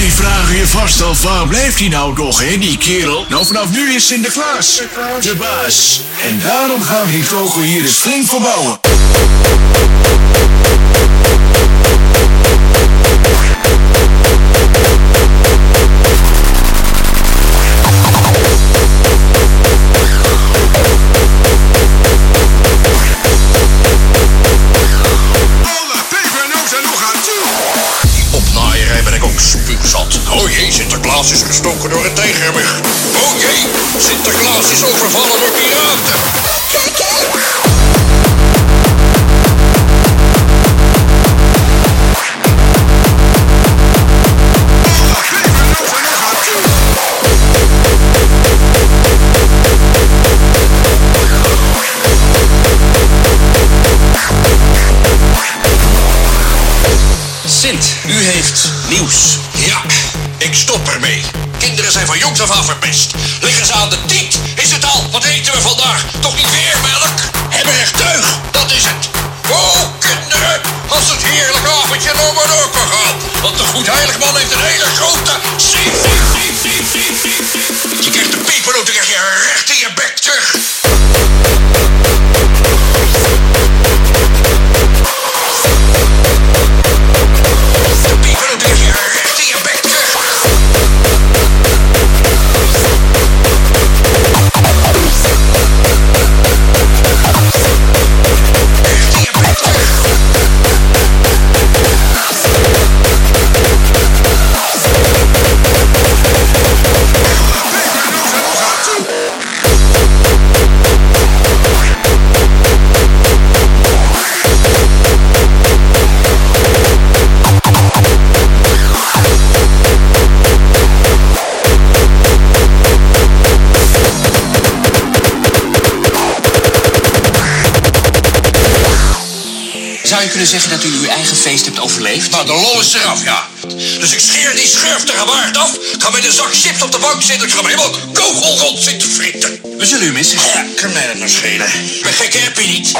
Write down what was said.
Jullie vragen je vast af, waar blijft hij nou toch, hè, die kerel? Nou, vanaf nu is Sinterklaas de baas. En daarom gaan we die vogel hier eens flink verbouwen. Sinterklaas is gestoken door een tijgermug. Oh jee, Sinterklaas is overvallen door piraten. Toe. Sint, u heeft nieuws. Ja, ik stop van jongs af aan verpest. Liggen ze aan de tiet? Is het al? Wat eten we vandaag? Toch niet weer melk? Hebben er tuig? Dat is het. Oh, kinderen, als het heerlijk avondje nog maar door kan gaan. Want de goed heiligman heeft een hele grote siep, Zou je kunnen zeggen dat u uw eigen feest hebt overleefd? Nou, de lol is eraf, ja. Dus ik scheer die schurftige baard af, ga met een zak chips op de bank zitten, ik ga me helemaal kogel rond zitten frieten. We zullen u missen. Ja, kan mij dat nou schelen. Ik ben gek, heb je niet?